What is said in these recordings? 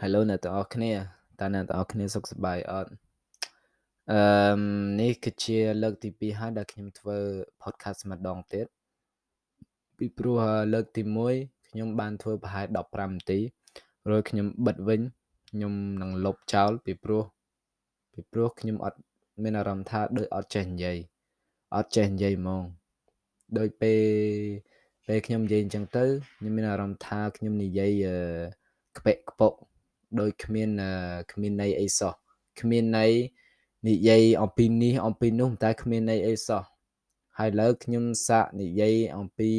Hello អ្នកទាំងអស់គ្នាតើអ្នកទាំងអស់គ្នាសុខសប្បាយអត់អឺនេះគឺជាលើកទី2ហើយដែលខ្ញុំធ្វើ podcast ម្ដងទៀតពីព្រោះលើកទី1ខ្ញុំបានធ្វើប្រហែល15នាទីរួចខ្ញុំបិទវិញខ្ញុំនឹងលុបចោលពីព្រោះពីព្រោះខ្ញុំអត់មានអារម្មណ៍ថាដូចអត់ចេះនិយាយអត់ចេះនិយាយហ្មងដូចពេលពេលខ្ញុំនិយាយអញ្ចឹងទៅខ្ញុំមានអារម្មណ៍ថាខ្ញុំនិយាយក្បែកក្បុក ដោយគ្មានគ្មានន័យអីសោះគ្មានន័យនិយាយអំពីនេះអំពីនោះតែគ្មានន័យអីសោះហើយឥឡូវខ្ញុំសាកនិយាយអំពី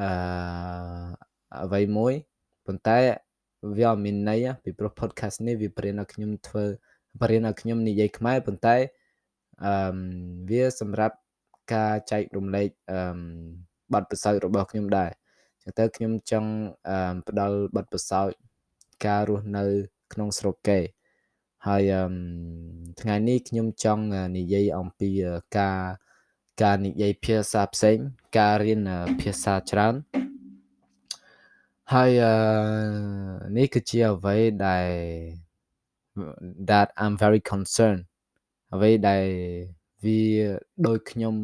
អឺអ្វីមួយប៉ុន្តែវាអត់មានន័យពីព្រោះ podcast នេះវាប្រៀនឲ្យខ្ញុំធ្វើប្រៀនឲ្យខ្ញុំនិយាយខ្មែរប៉ុន្តែអឺវាសម្រាប់ការចែករំលែកអឺបទពិសោធន៍របស់ខ្ញុំដែរចឹងទៅខ្ញុំចង់ផ្ដល់បទពិសោធន៍ ការរស់នៅ ក្នុងស្រុកគេហើយថ្ងៃនេះខ្ញុំចង់និយាយអំពីការការនិយាយភាសាផ្សេង ការរៀនភាសាច្រើនហើយនេះគឺជាអ្វីដែល that I'm very concerned អ្វីដែលវាដោយខ្ញុំ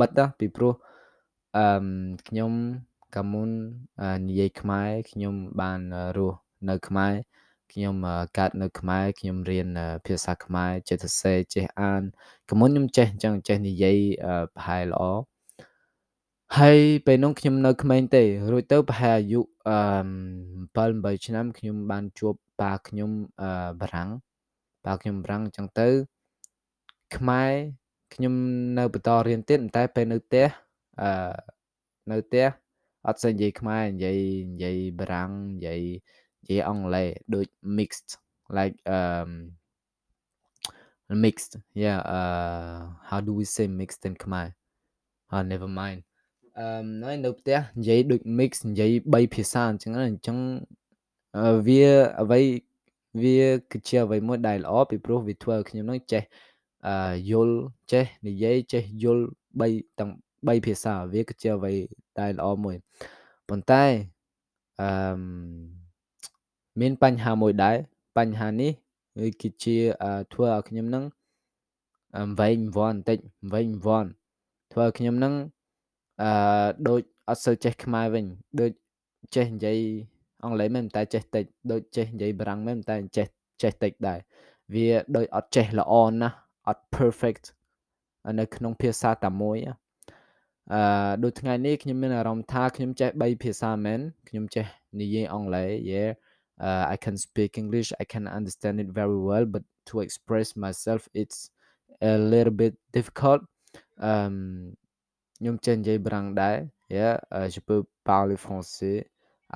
បិទពីព្រោះអឺខ្ញុំកាលមុននិយាយខ្មែរខ្ញុំបានរស់ នៅខ្មែរខ្ញុំកើតនៅខ្មែរខ្ញុំរៀនភាសាខ្មែរចេះសរសេរចេះអានកមុនខ្ញុំចេះអញ្ចឹងចេះនិយាយប្រហែលល្អហើយពេលនោះខ្ញុំនៅក្មេងទេរួចទៅប្រហែលអាយុអឺ7 8ឆ្នាំខ្ញុំបានជួបប៉ាខ្ញុំអឺបារាំងប៉ាខ្ញុំបារាំងអញ្ចឹងទៅខ្មែរខ្ញុំនៅបន្តរៀនទៀតតែពេលនៅផ្ទះអឺនៅផ្ទះអត់សូវនិយាយខ្មែរនិយាយនិយាយបារាំងនិយាយ និយាយអង់គ្លេសដូច mixed like um mixed yeah uh how do we say mixed in khmer uh never mind អឺនៅនៅផ្ទះនិយាយដូច mix និយាយ3ភាសាអញ្ចឹងអញ្ចឹងវាអ្វីវាគឺជាអ្វីមួយដែលល្អពីព្រោះវាធ្វើឲ្យខ្ញុំនឹងចេះអឺយល់ចេះនិយាយចេះយល់3ទាំង3ភាសាវាគឺជាអ្វីដែលល្អមួយប៉ុន្តែអឺ មានបញ្ហាមួយដែរបញ្ហានេះវាគឺជាធ្វើឲ្យខ្ញុំនឹងវែងវ័នបន្តិចវែងវ័នធ្វើឲ្យខ្ញុំនឹងអឺដូចអត់សូវចេះខ្មែរវិញដូចចេះនិយាយអង់គ្លេសមែនតែចេះតិចដូចចេះនិយាយបារាំងមែនតែចេះចេះតិចដែរវាដូចអត់ចេះល្អណាស់អត់ perfect នៅក្នុងភាសាតែមួយអឺដូចថ្ងៃនេះខ្ញុំមានអារម្មណ៍ថាខ្ញុំចេះ3ភាសាមែនខ្ញុំចេះនិយាយអង់គ្លេស yeah uh, I can speak English I can understand it very well but to express myself it's a little bit difficult um ខ្ញុំចេះនិយាយបារាំងដែរ yeah uh, je peux parler français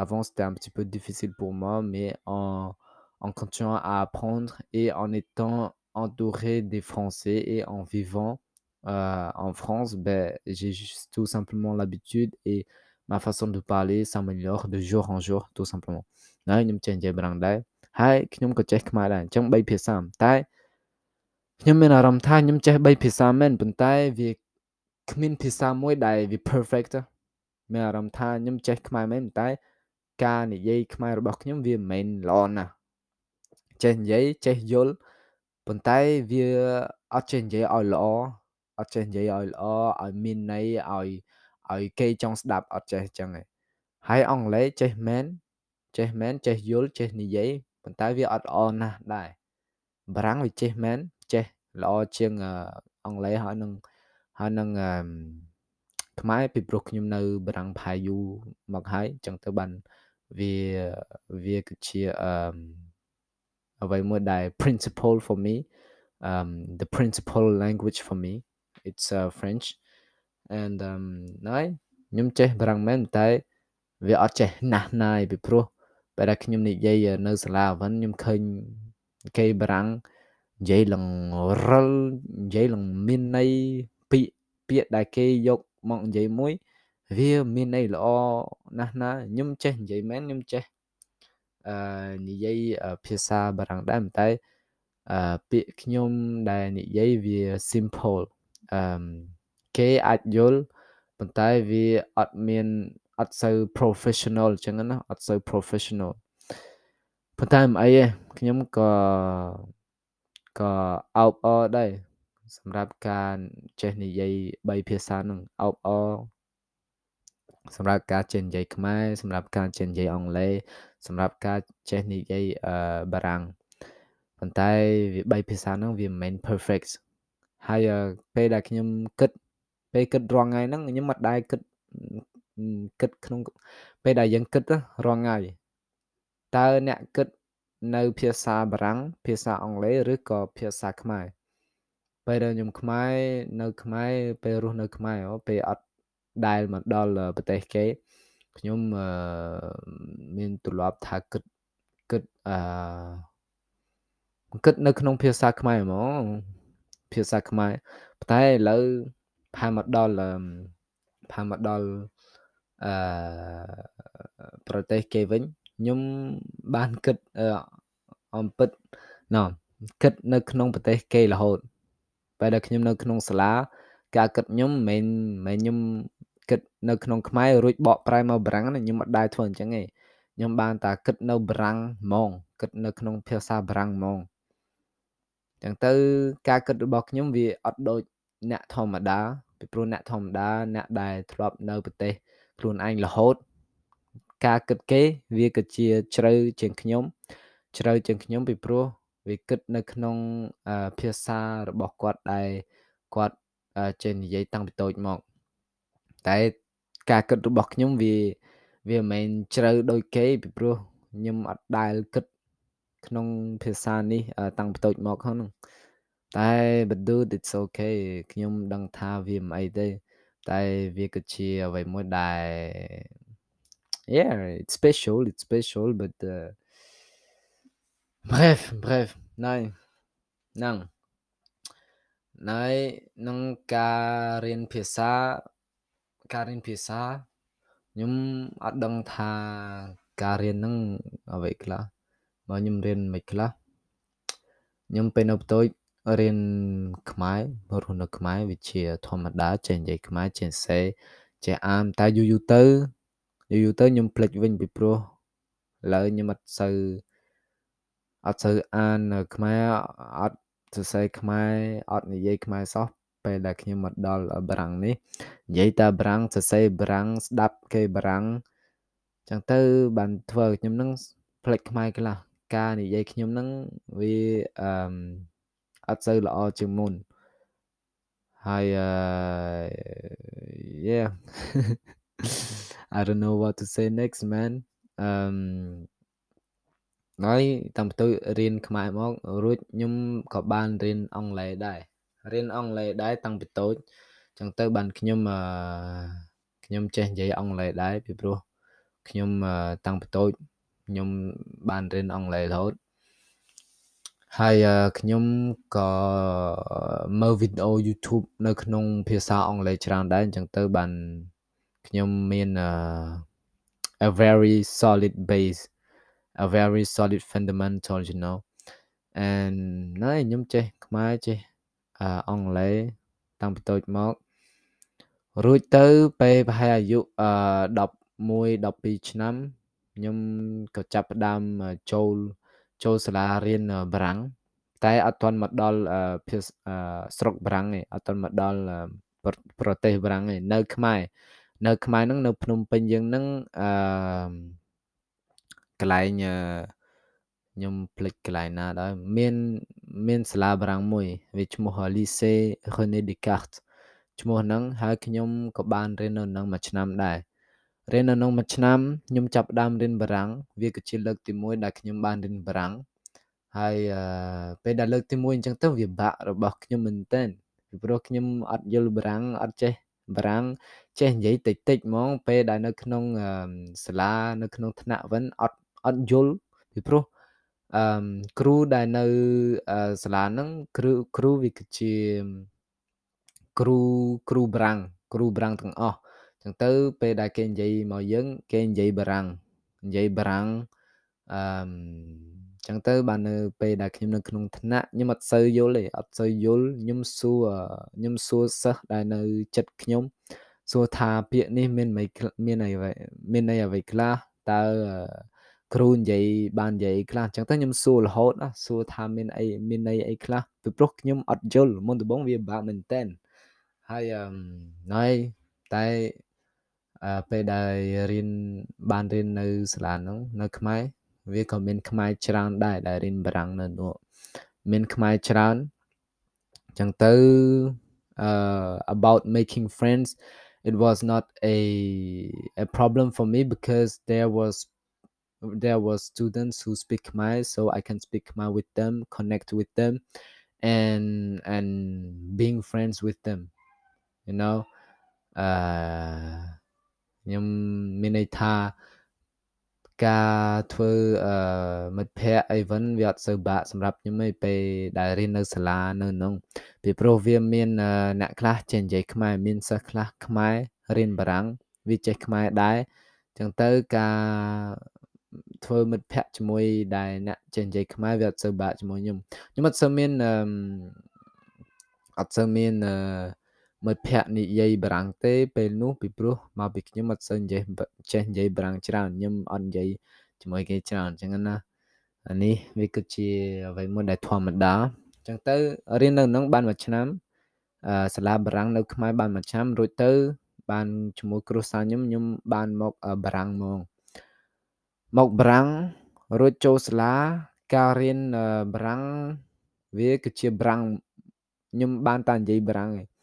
avant c'était un petit peu difficile pour moi mais en en continuant à apprendre et en étant entouré des Français et en vivant euh, en France ben j'ai juste tout simplement l'habitude et ma façon de parler s'améliore de jour en jour tout simplement ហើយខ្ញុំចេះនិយាយបារាំងដែរហើយខ្ញុំក៏ចេះខ្មែរដែរអញ្ចឹង3ភាសាតែខ្ញុំមានអារម្មណ៍ថាខ្ញុំចេះ3ភាសាមែនប៉ុន្តែវាគ្មានភាសាមួយដែលវា perfect មានអារម្មណ៍ថាខ្ញុំចេះខ្មែរមែនតែ ការនិយាយខ្មែររបស់ខ្ញុំវាមិនមែនល្អណាស់ចេះនិយាយចេះយល់ប៉ុន្តែវាអត់ចេះនិយាយឲ្យល្អអត់ចេះនិយាយឲ្យល្អឲ្យមានន័យឲ្យឲ្យគេចង់ស្ដាប់អត់ចេះអញ្ចឹងឯងហើយអង់គ្លេសចេះមែន ចេះមែនចេះយល់ចេះនិយាយប៉ុន្តែវាអត់ល្អណាស់ដែរបារាំងវាចេះមែនចេះល្អជាងអង់គ្លេសហើយនឹងហើយនឹងខ្មែរពីព្រោះខ្ញុំនៅបារាំងផាយូមកហើយអញ្ចឹងទៅបានវាវាគឺជាអឺអ្វីមួយដែល principle for me um the principal language for me it's uh, French and um ហើយខ្ញុំចេះបារាំងមែនតែវាអត់ចេះណាស់ណាយពីព្រោះ ពេលដែលខ្ញុំនិយាយនៅសាលាអវិនខ្ញុំឃើញគេបារាំងនិយាយឡើងរិលនិយាយឡើងមានន័យពាក្យពាក្យដែលគេយកមកនិយាយមួយ វាមានន័យល្អណាស់ណាខ្ញុំចេះនិយាយមែនខ្ញុំចេះអឺនិយាយភាសាបារាំងដែរតែអឺពាក្យខ្ញុំដែលនិយាយវា simple អឺគេអាចយល់ប៉ុន្តែវាអត់មាន អត់សូវ professional អញ្ចឹងណាអត់សូវ professional ប៉ុន្តែមិនអីទេខ្ញុំក៏ក៏អោបអរដែរសម្រាប់ការចេះនិយាយ3ភាសាហ្នឹងអោបអរសម្រាប់ការចេះនិយាយខ្មែរសម្រាប់ការចេះនិយាយអង់គ្លេសសម្រាប់ការចេះនិយាយអឺបារាំងប៉ុន្តែវា3ភាសាហ្នឹងវាមិនមែន perfect ហើយពេលដែលខ្ញុំគិតពេលគិតរាល់ថ្ងៃហ្នឹងខ្ញុំមិនដែលគិត គិតក្នុងពេលដែលយើងគិតរាល់ថ្ងៃតើអ្នកគិតនៅភាសាបារាំងភាសាអង់គ្លេសឬក៏ភាសាខ្មែរពេលដែលខ្ញុំខ្មែរនៅខ្មែរពេលរស់នៅខ្មែរពេលអត់ដែលមកដល់ប្រទេសគេខ្ញុំមានទម្លាប់ថាគិតគិតអឺគិតនៅក្នុងភាសាខ្មែរហ្មងភាសាខ្មែរតែឥឡូវផាមកដល់ផាមកដល់ អឺប្រទេសគេវិញខ្ញុំបានគិតអំពិតណោគិតនៅក្នុងប្រទេសគេរហូតពេលដែលខ្ញុំនៅក្នុងសាលាការគិតខ្ញុំមិនមែនខ្ញុំគិតនៅក្នុងខ្មែររួចបកប្រែមកបារាំងខ្ញុំអត់ដែរធ្វើអញ្ចឹងទេខ្ញុំបានតែគិតនៅបារាំងហ្មងគិតនៅក្នុងភាសាបារាំងហ្មងចឹងទៅការគិតរបស់ខ្ញុំវាអត់ដូចអ្នកធម្មតាពីព្រោះអ្នកធម្មតាអ្នកដែលធ្លាប់នៅប្រទេស ខ្លួនឯងរហូត ការគិតគេ វាក៏ជាជ្រៅជាងខ្ញុំ ជ្រៅជាងខ្ញុំពីព្រោះវាគិតនៅក្នុងភាសារបស់គាត់ដែលគាត់ចេះនិយាយតាំងពីតូចមក តែការគិតរបស់ខ្ញុំវាវាមិនមែនជ្រៅដូចគេពីព្រោះខ្ញុំអត់ដែលគិតក្នុងភាសានេះតាំងពីតូចមកហ្នឹងតែ but dude it's okay ខ្ញុំដឹងថាវាមិនអីទេ តែវាក៏ជាអ្វីមួយដែល yeah it's special it's special but uh, bref bref ណៃហ្នឹងណៃនឹងការរៀនភាសាការរៀនភាសាខ្ញុំអត់ដឹងថាការរៀនហ្នឹងអ្វីខ្លះបើខ្ញុំរៀនមិនខ្លះខ្ញុំពេលនៅបន្ទោច រៀនខ្មែររស់នៅខ្មែរវាជាធម្មតាចេះនិយាយខ្មែរចេះសេចេះអានតែយូរយូរទៅយូរយូរទៅខ្ញុំភ្លេចវិញពីព្រោះឥឡូវខ្ញុំអត់សូវអត់សូវអានខ្មែរអត់សរសេរខ្មែរអត់និយាយខ្មែរសោះពេលដែលខ្ញុំមកដល់បារាំងនេះនិយាយតែបារាំងសរសេរបារាំងស្ដាប់គេបារាំងចឹងទៅបានធ្វើឲ្យខ្ញុំនឹងផ្លេចខ្មែរខ្លះការនិយាយខ្ញុំនឹងវាអឺ អត់សូវល្អជាងមុនហើយ yeah I don't know what to say next man អឺហើយតាំងពីរៀនខ្មែរមករួចខ្ញុំក៏បានរៀនអង់គ្លេសដែររៀនអង់គ្លេសដែរតាំងពីតូចចឹងទៅបានខ្ញុំអឺខ្ញុំចេះនិយាយអង់គ្លេសដែរពីព្រោះខ្ញុំតាំងពីតូចខ្ញុំបានរៀនអង់គ្លេសរហូត ហើយខ្ញុំក៏មើលវីដេអូ YouTube នៅក្នុងភាសាអង់គ្លេសច្រើនដែរអញ្ចឹងទៅបានខ្ញុំមាន a very solid base a very solid fundamental you know and ណែខ្ញុំចេះខ្មែរចេះអង់គ្លេសតាំងពីតូចមករួចទៅពេលប្រហែលអាយុ11 12ឆ្នាំខ្ញុំក៏ចាប់ផ្ដើមចូល ចូលសាលារៀនបារាំងតែអត់ទាន់មកដល់ភាសាស្រុកបារាំងទេអត់ទាន់មកដល់ប្រទេសបារាំងទេនៅ ខ្មែរនៅ ខ្មែរហ្នឹងនៅភ្នំពេញយើងហ្នឹងអឺកន្លែងខ្ញុំភ្លេចកន្លែងណាដែរមានមានសាលាបារាំងមួយវាឈ្មោះ Lycée René Descartes ឈ្មោះហ្នឹងហើយខ្ញុំក៏បានរៀននៅហ្នឹងមួយឆ្នាំដែរ រៀននៅក្នុងមួយឆ្នាំខ្ញុំចាប់ផ្ដើមរៀនបារាំងវាក៏ជាលើកទី1ដែលខ្ញុំបានរៀនបារាំងហើយពេលដែលលើកទី1អញ្ចឹងទៅវាបាក់របស់ខ្ញុំមែនតើពីព្រោះខ្ញុំអត់យល់បារាំងអត់ចេះបារាំងចេះនិយាយតិចតិចហ្មង ពេលដែលនៅក្នុងសាលានៅក្នុងថ្នាក់វិញអត់អត់យល់ពីព្រោះអឺគ្រូដែលនៅសាលាហ្នឹងគ្រូគ្រូវាគឺជាគ្រូគ្រូបារាំងគ្រូបារាំងទាំងអស់ ចឹងទៅពេលដែលគេនិយាយមកយើងគេនិយាយបារាំងនិយាយបារាំងអឺចឹងទៅបាននៅពេលដែលខ្ញុំនៅក្នុងថ្នាក់ខ្ញុំអត់សូវយល់ទេអត់សូវយល់ខ្ញុំសួរខ្ញុំសួរសិស្សដែលនៅចិត្តខ្ញុំសួរថាពាក្យនេះមានមិនមានអីមានអីអ្វីខ្លះតើគ្រូនិយាយបាននិយាយខ្លះអញ្ចឹងទៅខ្ញុំសួររហូតណាសួរថាមានអីមានន័យអីខ្លះពីព្រោះខ្ញុំអត់យល់មុនដំបូងវាពិបាកមែនតើហើយអឺហើយតែអឺ ពេលដែលរៀនបានរៀននៅសាលាហ្នឹងនៅខ្មែរវាក៏មានខ្មែរច្រើនដែរដែលរៀនបារាំងនៅនោះមានខ្មែរច្រើនអញ្ចឹងទៅ uh, about making friends it was not a a problem for me because there was there was students who speak Khmer so I can speak Khmer with them connect with them and and being friends with them you know អឺ ខ្ញុំមានន័យថាការធ្វើអឺមិត្តភ័ក្តិអីវិញវាអត់សូវបាក់សម្រាប់ខ្ញុំទេពេលដែលរៀននៅសាលានៅនោះពីព្រោះវាមានអ្នកខ្លះចេះនិយាយខ្មែរមានសិស្សខ្លះខ្មែររៀនបារាំងវាចេះខ្មែរដែរអញ្ចឹងទៅការធ្វើមិត្តភ័ក្តិជាមួយដែលអ្នកចេះនិយាយខ្មែរវាអត់សូវបាក់ជាមួយខ្ញុំខ្ញុំអត់សូវមានអត់សូវមានអឺ មិត្តភ័ក្តិនិយាយបារាំងទេពេលនោះពីព្រោះមកពីខ្ញុំអត់សូវនិយាយចេះនិយាយបារាំងច្រើនខ្ញុំអត់និយាយជាមួយគេច្រើនអញ្ចឹងណាអានេះវាគឺជាអ្វីមួយដែលធម្មតាអញ្ចឹងទៅរៀននៅនឹងបានមួយឆ្នាំអឺសាលាបារាំងនៅខ្មែរបានមួយឆ្នាំរួចទៅ បានជាមួយគ្រូសាខ្ញុំខ្ញុំបានមកបារាំងមកមកបារាំងរួចចូលសាលាការរៀនបារាំងវាគឺជាបារាំងខ្ញុំបានតែនិយាយបារាំងឯង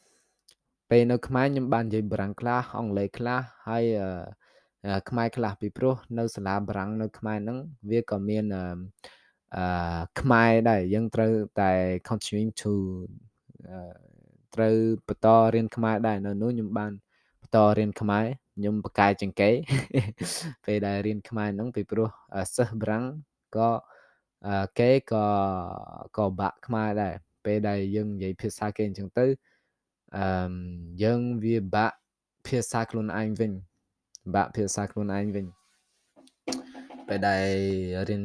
ពេលនៅខ្មែរខ្ញុំបាននិយាយបារាំងខ្លះអង់គ្លេសខ្លះហើយខ្មែរខ្លះពីព្រោះនៅសាលាបារាំងនៅខ្មែរហ្នឹងវាក៏មានអឺខ្មែរដែរយើងត្រូវតែ continuing to ត្រូវបន្តរៀនខ្មែរដែរនៅនោះខ្ញុំបានបន្តរៀនខ្មែរខ្ញុំបកកែជាងគេពេលដែលរៀនខ្មែរហ្នឹងពីព្រោះសិស្សបារាំងក៏គេក៏ក៏បាក់ខ្មែរដែរពេលដែលយើងនិយាយភាសាគេអញ្ចឹងទៅ អឺយើងវាបាក់ភាសាខ្លួនឯងវិញបាក់ភាសាខ្លួនឯងវិញពេលដែលរៀន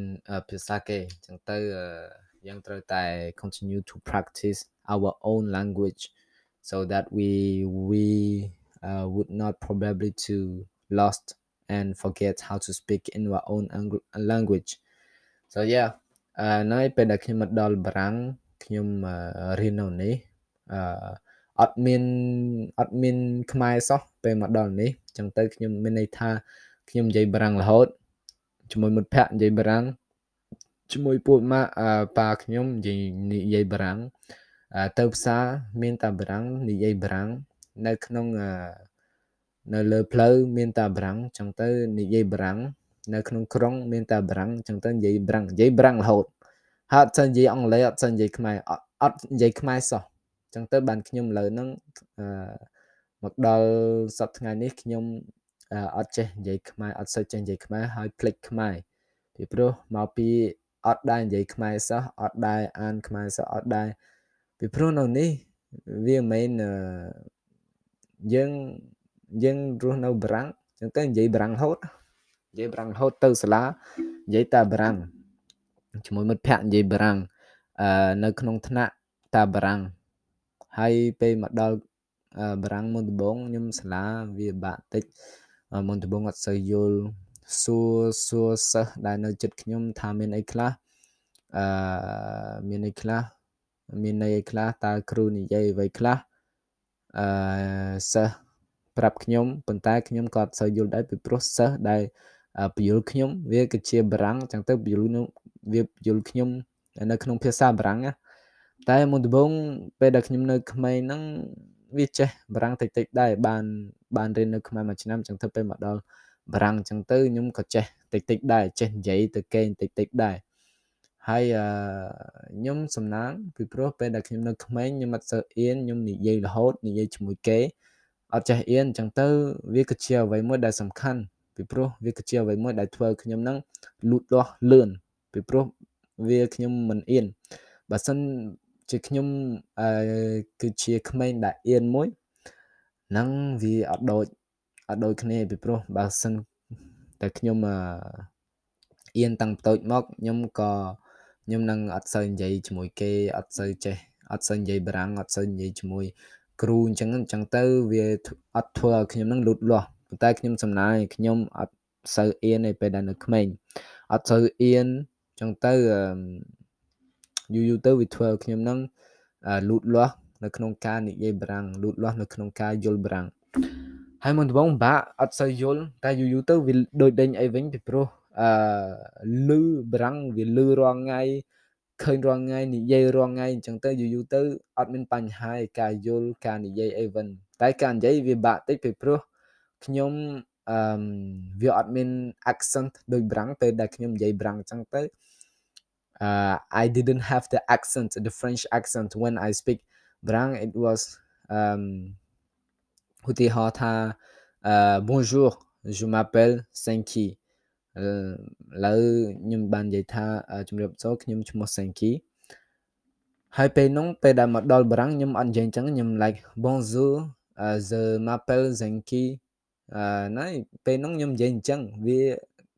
ភាសាគេអញ្ចឹងទៅយើងត្រូវតែ continue to practice our own language so that we we uh, would not probably to lost and forget how to speak in our own language so yeah អឺនៅពេលដែលខ្ញុំមកដល់បារាំងខ្ញុំរៀននៅនេះអឺ អត់មានអត់មានខ្មែរសោះពេលមកដល់នេះអញ្ចឹងទៅខ្ញុំមានន័យថាខ្ញុំនិយាយបារាំងរហូតជាមួយមិត្តភ័ក្តិនិយាយបារាំងជាមួយពួកម៉ាក់ប៉ាខ្ញុំនិយាយនិយាយបារាំងទៅផ្សារមានតែបារាំងនិយាយបារាំងនៅក្នុងនៅលើផ្លូវមានតែបារាំងអញ្ចឹងទៅនិយាយបារាំងនៅក្នុងក្រុងមានតែបារាំងអញ្ចឹងទៅនិយាយបារាំងនិយាយបារាំងរហូតហើយអត់សូវនិយាយអង់គ្លេសអត់សូវនិយាយខ្មែរអត់និយាយខ្មែរសោះ ចឹងទៅបានខ្ញុំលើហ្នឹងអឺមកដល់សប្តាហ៍ថ្ងៃនេះខ្ញុំអត់ចេះនិយាយខ្មែរអត់សូវចេះនិយាយខ្មែរហើយភ្លេចខ្មែរពីព្រោះមកពីអត់ដែរនិយាយខ្មែរសោះអត់ដែរអានខ្មែរសោះអត់ដែរពីព្រោះនៅនេះវាមិនមែនយើងយើងរស់នៅបារាំងចឹងទៅនិយាយបារាំងរហូតនិយាយបារាំងរហូតទៅសាលានិយាយតែបារាំងជាមួយមិត្តភ័ក្តិនិយាយបារាំងអឺនៅក្នុងថ្នាក់តែបារាំង ហើយពេលមកដល់បារាំងមុនដំបូងខ្ញុំសាលាវាបាក់តិចមុនដំបូងអត់សូវយល់សួរសួរសិស្សដែលនៅចិត្តខ្ញុំថាមានអីខ្លះអឺមានអីខ្លះមានន័យអីខ្លះតើគ្រូនិយាយអ្វីខ្លះអឺសិស្សប្រាប់ខ្ញុំប៉ុន្តែខ្ញុំក៏អត់សូវយល់ដែរពីព្រោះសិស្សដែលពយល់ខ្ញុំវាគឺជាបារាំងចឹងទៅពយល់វាពយល់ខ្ញុំនៅក្នុងភាសាបារាំងណា តែមុនដំបូងពេលដែលខ្ញុំនៅក្មេងហ្នឹងវាចេះបារាំងតិចតិចដែរបានបានរៀននៅខ្មែរមួយឆ្នាំអញ្ចឹងទៅពេលមកដល់បារាំងអញ្ចឹងទៅខ្ញុំក៏ចេះតិចតិចដែរចេះនិយាយទៅគេតិចតិចដែរហើយអឺខ្ញុំសំណាងពីព្រោះពេលដែលខ្ញុំនៅក្មេងខ្ញុំអត់សូវអៀនខ្ញុំនិយាយរហូតនិយាយជាមួយគេអត់ចេះអៀនអញ្ចឹងទៅវាគឺជាអ្វីមួយដែលសំខាន់ពីព្រោះវាគឺជាអ្វីមួយដែលធ្វើខ្ញុំនឹងលូតលាស់លឿនពីព្រោះវាខ្ញុំមិនអៀនបើសិន ជាខ្ញុំអឺគឺជាក្មេងដែលអៀនមួយហ្នឹងវាអត់ដូចអត់ដូចគ្នាពីព្រោះបើសិនតែខ្ញុំអឺអៀនតាំងតូចមកខ្ញុំក៏ខ្ញុំនឹងអត់សូវនិយាយជាមួយគេអត់សូវចេះអត់សូវនិយាយបារាំងអត់សូវនិយាយជាមួយគ្រូអញ្ចឹងអញ្ចឹងទៅវាអត់ធ្វើឲ្យខ្ញុំនឹងលូតលាស់ប៉ុន្តែខ្ញុំសំណាយខ្ញុំអត់សូវអៀនទេពេលដែលនៅក្មេងអត់សូវអៀនចឹងទៅ យូរយូរទៅវាធ្វើឲ្យខ្ញុំនឹងលូតលាស់នៅក្នុងការនិយាយបារាំងលូតលាស់នៅក្នុងការយល់បារាំងហើយមុនដំបូងបាក់អត់សូវយល់តែយូរយូរទៅវាដូចដេញអីវិញពីព្រោះអឺលឺបារាំងវាលឺរាល់ថ្ងៃឃើញរាល់ថ្ងៃនិយាយរាល់ថ្ងៃអញ្ចឹងទៅយូរយូរទៅអត់មានបញ្ហាការយល់ការនិយាយអីវិញតែការនិយាយវាបាក់តិចពីព្រោះខ្ញុំអឺវាអត់មាន accent ដូចបារាំងពេលដែលខ្ញុំនិយាយបារាំងអញ្ចឹងទៅ uh, I didn't have the accent the French accent when I speak Brang it was um ឧទាហរណ៍ថា bonjour je m'appelle Senki ឥឡូវខ្ញុំបាននិយាយថាជំរាបសួរខ្ញុំឈ្មោះ Senki ហើយពេលនោះពេលដែលមកដល់បារាំងខ្ញុំអត់និយាយអញ្ចឹងខ្ញុំ like bonjour je m'appelle Senki អឺណៃពេលនោះខ្ញុំនិយាយអញ្ចឹងវា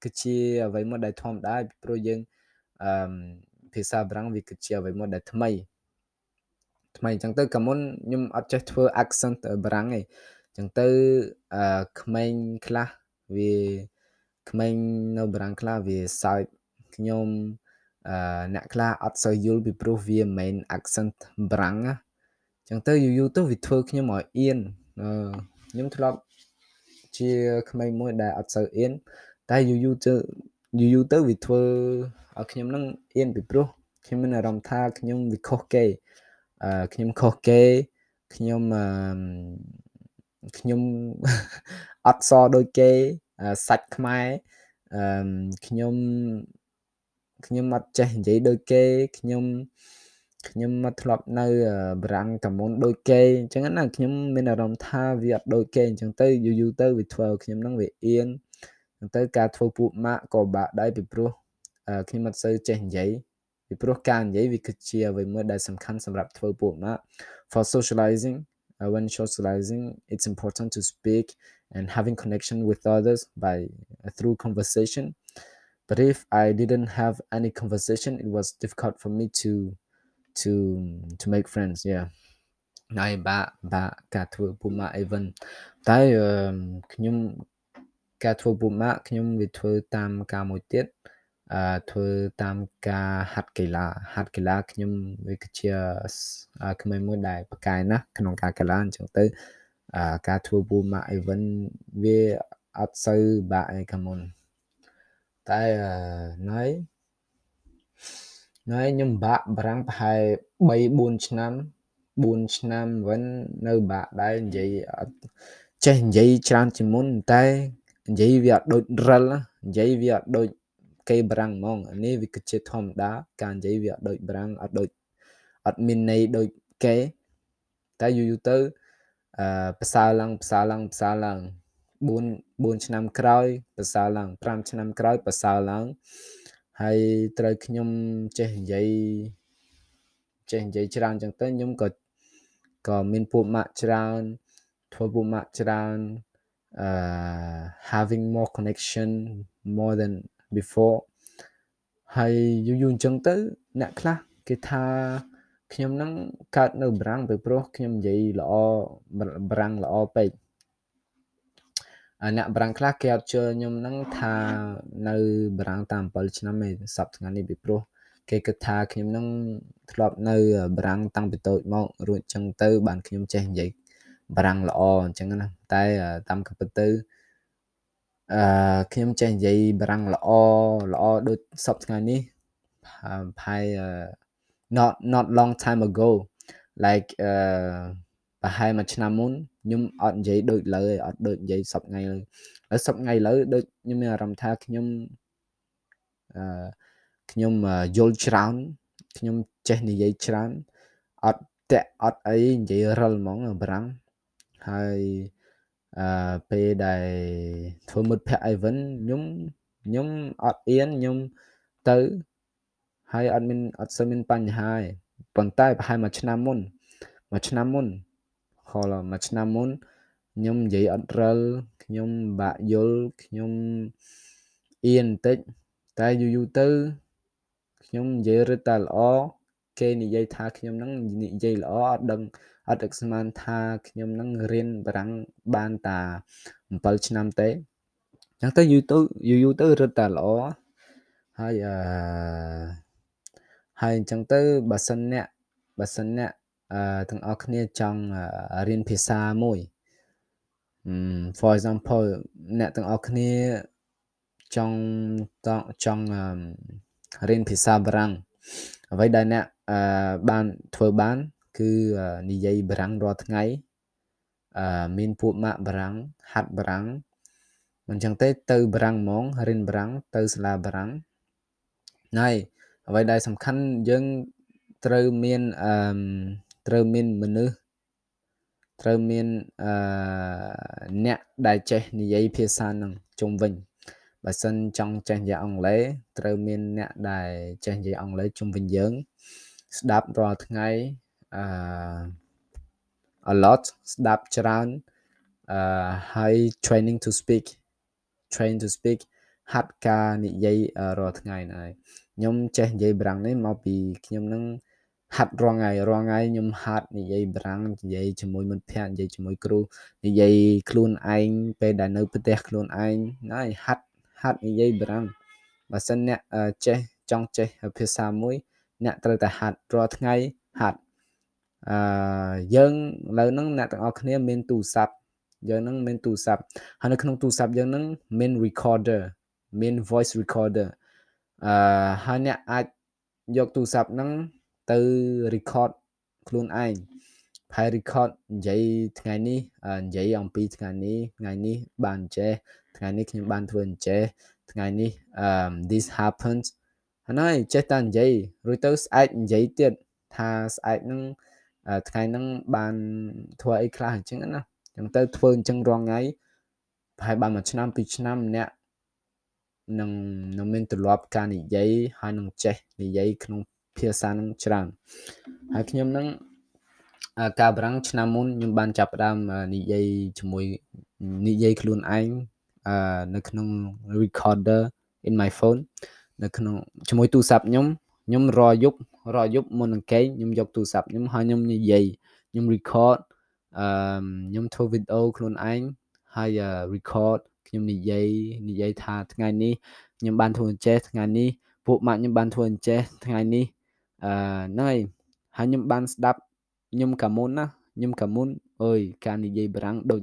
គឺជាអ្វីមួយដែលធម្មតាពីព្រោះយើង អឺភាសាបារាំងវាគឺជាអ្វីមួយដែលថ្មីថ្មីអញ្ចឹងទៅកាលមុនខ្ញុំអត់ចេះធ្វើ accent បារាំងទេចឹងទៅអឺក្មេងខ្លះវាក្មេងនៅបារាំងខ្លះវាសើចខ្ញុំអឺអ្នកខ្លះអត់សូវយល់ពីព្រោះវាមិនមែន accent បារាំងណាចឹងទៅយូរយូរទៅវាធ្វើខ្ញុំឲ្យអៀនអឺខ្ញុំធ្លាប់ជាក្មេងមួយដែលអត់សូវអៀនតែយូរយូរទៅ យូរយូរទៅវាធ្វើឲ្យខ្ញុំនឹងអៀនពីព្រោះខ្ញុំមានអារម្មណ៍ថាខ្ញុំវាខុសគេអឺខ្ញុំខុសគេខ្ញុំអឺខ្ញុំអត់សដូចគេសាច់ខ្មែរអឺខ្ញុំខ្ញុំអត់ចេះនិយាយដូចគេខ្ញុំខ្ញុំមកធ្លាប់នៅបារាំងកាមុនដូចគេអញ្ចឹងណាខ្ញុំមានអារម្មណ៍ថាវាអត់ដូចគេអញ្ចឹងទៅយូរយូរទៅវាធ្វើឲ្យខ្ញុំនឹងវាអៀនអញ្ចឹង ទៅការធ្វើពួកម៉ាក់ក៏បាក់ដែរពីព្រោះខ្ញុំអត់សូវចេះនិយាយពីព្រោះការនិយាយវាគឺជាអ្វីមួយដែលសំខាន់សម្រាប់ធ្វើពួកម៉ាក់ for socializing uh, when socializing it's important to speak and having connection with others by uh, through conversation but if i didn't have any conversation it was difficult for me to to to make friends yeah ហើយបាក់បាក់ការធ្វើពូម៉ាក់អីវិញតែខ្ញុំ ការធ្វើពូម៉ាក់ខ្ញុំវាធ្វើតាមការមួយទៀតអឺធ្វើតាមការហាត់កីឡាហាត់កីឡាខ្ញុំវាគឺជាក្មេងមួយដែលប្រកែណាស់ក្នុងការកីឡាអញ្ចឹងទៅការធ្វើ warm up event វាអត់សូវបាក់ឯកាមុនតែណៃណៃខ្ញុំបាក់បារាំងប្រហែល3 4ឆ្នាំ4ឆ្នាំវិញនៅបាក់ដែរនិយាយអត់ចេះនិយាយច្រើនជាងមុនតែ និយាយវាអត់ដូចរិលនិយាយវាអត់ដូចគេបារាំងហ្មងនេះវាគឺជាធម្មតាការនិយាយវាអត់ដូចបារាំងអត់ដូចអត់មានន័យដូចគេតែយូរយូរទៅអឺផ្សើឡើងផ្សើឡើងផ្សើឡើង4 4ឆ្នាំក្រោយប្រសើរឡើង5ឆ្នាំក្រោយប្រសើរឡើងហើយត្រូវខ្ញុំចេះនិយាយចេះនិយាយច្រើនចឹងទៅខ្ញុំក៏ក៏មានពួកម៉ាក់ច្រើនធ្វើពួកម៉ាក់ច្រើន uh having more connection more than before ហើយយូរយូរអញ្ចឹងទៅអ្នកខ្លះគេថាខ្ញុំនឹងកើតនៅបារាំងពីព្រោះខ្ញុំនិយាយល្អបារាំងល្អពេកអ្នកបារាំងខ្លះគេអត់ជឿខ្ញុំនឹងថានៅបារាំងតាម7ឆ្នាំឯងសប្តាហ៍នេះពីព្រោះគេគិតថាខ្ញុំនឹងធ្លាប់នៅបារាំងតាំងពីតូចមករួចចឹងទៅបានខ្ញុំចេះនិយាយ បារាំងល្អអញ្ចឹងណាតែតាមក៏ពិតទៅអឺខ្ញុំចេះនិយាយបារាំងល្អល្អដូចសពថ្ងៃនេះផាយ not not long time ago like អឺប្រហែលមួយឆ្នាំមុនខ្ញុំអត់និយាយដូចលើអត់ដូចនិយាយសពថ្ងៃលើហើយសពថ្ងៃលើដូចខ្ញុំមានអារម្មណ៍ថាខ្ញុំអឺខ្ញុំយល់ច្រើនខ្ញុំចេះនិយាយច្រើនអត់តាក់អត់អីនិយាយរិលហ្មងបារាំង ហើយអឺពេលដែលធ្វើមិត្តភ័ក្ដិអីវិញខ្ញុំខ្ញុំអត់អៀនខ្ញុំទៅហើយអត់មានអត់សូវមានបញ្ហាទេប៉ុន្តែប្រហែលមួយឆ្នាំមុនមួយឆ្នាំមុនហលមួយឆ្នាំមុនខ្ញុំនិយាយអត់រិលខ្ញុំបាក់យល់ខ្ញុំអៀនបន្តិចតែយូរយូរទៅខ្ញុំនិយាយរឹតតែល្អគេនិយាយថាខ្ញុំហ្នឹងនិយាយល្អអត់ដឹង អត់នឹកស្មានថាខ្ញុំនឹងរៀនបារាំងបានតា7ឆ្នាំទេអញ្ចឹងទៅយូរទៅយូរយូរទៅរត់តែល្អហើយអឺហើយអញ្ចឹងទៅបើសិនអ្នកបើសិនអ្នកអឺទាំងអស់គ្នាចង់រៀនភាសាមួយ for example អ្នកទាំងអស់គ្នាចង់តចង់រៀនភាសាបារាំងអ្វីដែលអ្នកអឺបានធ្វើបាន គឺនិយាយបារាំងរាល់ថ្ងៃអឺមានពួកម៉ាក់បារាំងហាត់បារាំងមិនចឹងទេទៅបារាំងហ្មងរៀនបារាំងទៅសាលាបារាំងហើយអ្វីដែលសំខាន់យើងត្រូវមានអឺត្រូវមានមនុស្សត្រូវមានអឺអ្នកដែលចេះនិយាយភាសានឹងជុំវិញបើសិនចង់ចេះនិយាយអង់គ្លេសត្រូវមានអ្នកដែលចេះនិយាយអង់គ្លេសជុំវិញយើង ស្ដាប់រាល់ថ្ងៃ អឺ a lot ស្ដាប់ច្រើនអឺហើយ training to speak train to speak ហាត់ការនិយាយរាល់ថ្ងៃហ្នឹងហើយខ្ញុំចេះនិយាយប្រាំងនេះមកពីខ្ញុំនឹងហាត់រាល់ថ្ងៃរាល់ថ្ងៃខ្ញុំហាត់និយាយប្រាំងនិយាយជាមួយមិត្តភ័ក្តិនិយាយជាមួយគ្រូនិយាយខ្លួនឯងពេលដែលនៅផ្ទះខ្លួនឯងហើយហាត់ហាត់និយាយប្រាំងបើសិនអ្នកចេះចង់ចេះភាសាមួយ អ្នកត្រូវតែហាត់រាល់ថ្ងៃហាត់ អឺយើងឥឡូវហ្នឹងអ្នកទាំងអស់គ្នាមានទូរស័ព្ទយើងនឹងមានទូរស័ព្ទហើយនៅក្នុងទូរស័ព្ទយើងនឹងមាន recorder មាន voice recorder អឺហើយអ្នកអាចយកទូរស័ព្ទហ្នឹងទៅ record ខ្លួនឯងហើយ record និយាយថ្ងៃនេះនិយាយអំពីថ្ងៃនេះថ្ងៃនេះបានចេះថ្ងៃនេះខ្ញុំបានធ្វើអញ្ចេះថ្ងៃនេះ um this happens ហើយចេះតែនិយាយរួចទៅស្អែកនិយាយទៀតថាស្អែកហ្នឹង ថ្ងៃហ្នឹងបានធ្វើអីខ្លះអញ្ចឹងណាអញ្ចឹងទៅធ្វើអញ្ចឹងរងថ្ងៃប្រហែលបានមួយឆ្នាំពីរឆ្នាំអ្នកនឹងនឹងមានទម្លាប់ការនិយាយហើយនឹងចេះនិយាយក្នុងភាសានឹងច្រើនហើយខ្ញុំនឹងការបារាំងឆ្នាំមុនខ្ញុំបានចាប់ផ្ដើមនិយាយជាមួយនិយាយខ្លួនឯងនៅក្នុង recorder in my phone នៅក្នុងជាមួយទូរស័ព្ទខ្ញុំខ្ញុំរយប់ រយប់មុននឹងគេងខ្ញុំយកទូរស័ព្ទខ្ញុំហើយខ្ញុំនិយាយខ្ញុំ record អឺខ្ញុំធ្វើវីដេអូខ្លួនឯងហើយ record ខ្ញុំនិយាយនិយាយថាថ្ងៃនេះខ្ញុំបានធ្វើអញ្ចេះថ្ងៃនេះពួកម៉ាក់ខ្ញុំបានធ្វើអញ្ចេះថ្ងៃនេះអឺហ្នឹងហើយហើយខ្ញុំបានស្ដាប់ខ្ញុំកាមុនណាខ្ញុំកាមុនអើយការនិយាយបារាំងដូច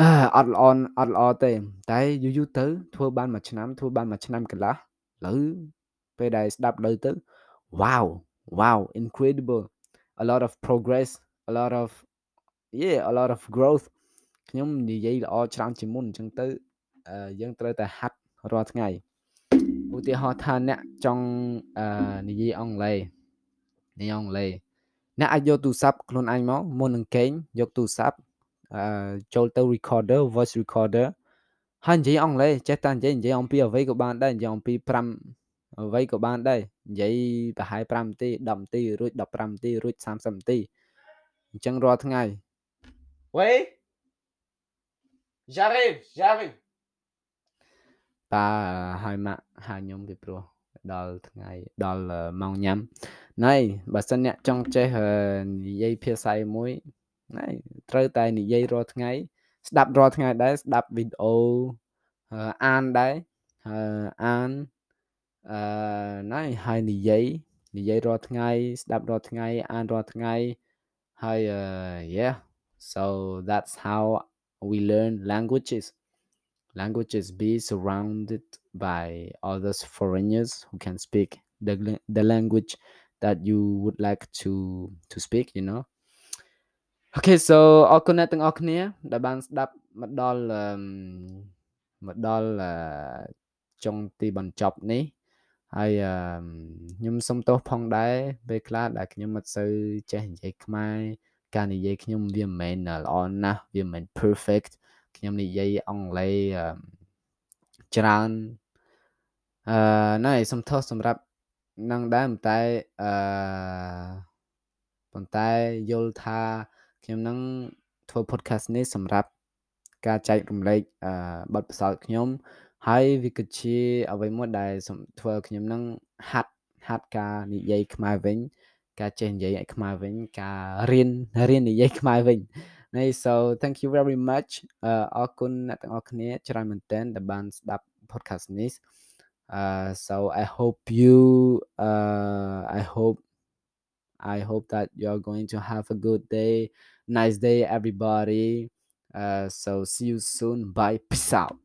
អឺអត់ល្អអត់ល្អទេ តែយូរយូរទៅធ្វើបានមួយឆ្នាំធ្វើបានមួយឆ្នាំកន្លះលើពេលដែលស្ដាប់លើទៅ wow wow incredible a lot of progress a lot of yeah a lot of growth ខ្ញុំនិយាយល្អច្រើនជាងមុនអញ្ចឹងទៅយើងត្រូវតែហាត់រាល់ថ្ងៃឧទាហរណ៍ថាអ្នកចង់និយាយអង់គ្លេសនិយាយអង់គ្លេសអ្នកអាចយកទូរស័ព្ទខ្លួនឯងមកមុននឹងគេងយកទូរស័ព្ទចូលទៅ recorder voice recorder ហើយនិយាយអង់គ្លេសចេះតែនិយាយនិយាយអំពីអ្វីក៏បានដែរនិយាយអំពី5 អ្វីក៏បានដែរនិយាយប្រហែល5នាទី10នាទីរួច15នាទីរួច30នាទីអញ្ចឹងរាល់ថ្ងៃ Oui J'arrive j'arrive តាហើយម៉ាក់ហៅខ្ញុំពីព្រោះដល់ថ្ងៃដល់ម៉ោងញ៉ាំណៃបើសិនអ្នកចង់ចេះនិយាយភាសាមួយណៃត្រូវតែនិយាយរាល់ថ្ងៃស្ដាប់រាល់ថ្ងៃដែរស្ដាប់វីដេអូអានដែរអាន អឺណៃហើយនិយាយនិយាយរាល់ថ្ងៃស្ដាប់រាល់ថ្ងៃអានរាល់ថ្ងៃហើយ yeah so that's how we learn languages languages be surrounded by others foreigners who can speak the, the language that you would like to to speak you know Okay so អរគុណអ្នកទាំងអស់គ្នាដែលបានស្ដាប់មកដល់មកដល់ចុងទីបញ្ចប់នេះ ហើយខ្ញុំសុំទោសផងដែរពេលខ្លះដែលខ្ញុំមិនសូវចេះនិយាយខ្មែរការនិយាយខ្ញុំវាមិនមែនល្អណាស់វាមិនមែន perfect ខ្ញុំនិយាយអង់គ្លេសច្រើនអឺណែសុំទោសសម្រាប់នឹងដែរតែអឺប៉ុន្តែយល់ថាខ្ញុំនឹងធ្វើ podcast នេះសម្រាប់ការចែករំលែកអឺបទពិសោធន៍ខ្ញុំ ហើយវាក៏ជាអ្វីមួយដែលធ្វើខ្ញុំនឹងហាត់ហាត់ការនិយាយខ្មែរវិញ ការចេះនិយាយឲ្យខ្មែរវិញ ការរៀនរៀននិយាយខ្មែរវិញនេះ so thank you very much អរគុណអ្នកទាំងអស់គ្នាច្រើនមែនទែនដែលបានស្ដាប់ podcast នេះ uh, so I hope you uh, I hope I hope that you're going to have a good day nice day everybody uh, so see you soon bye peace out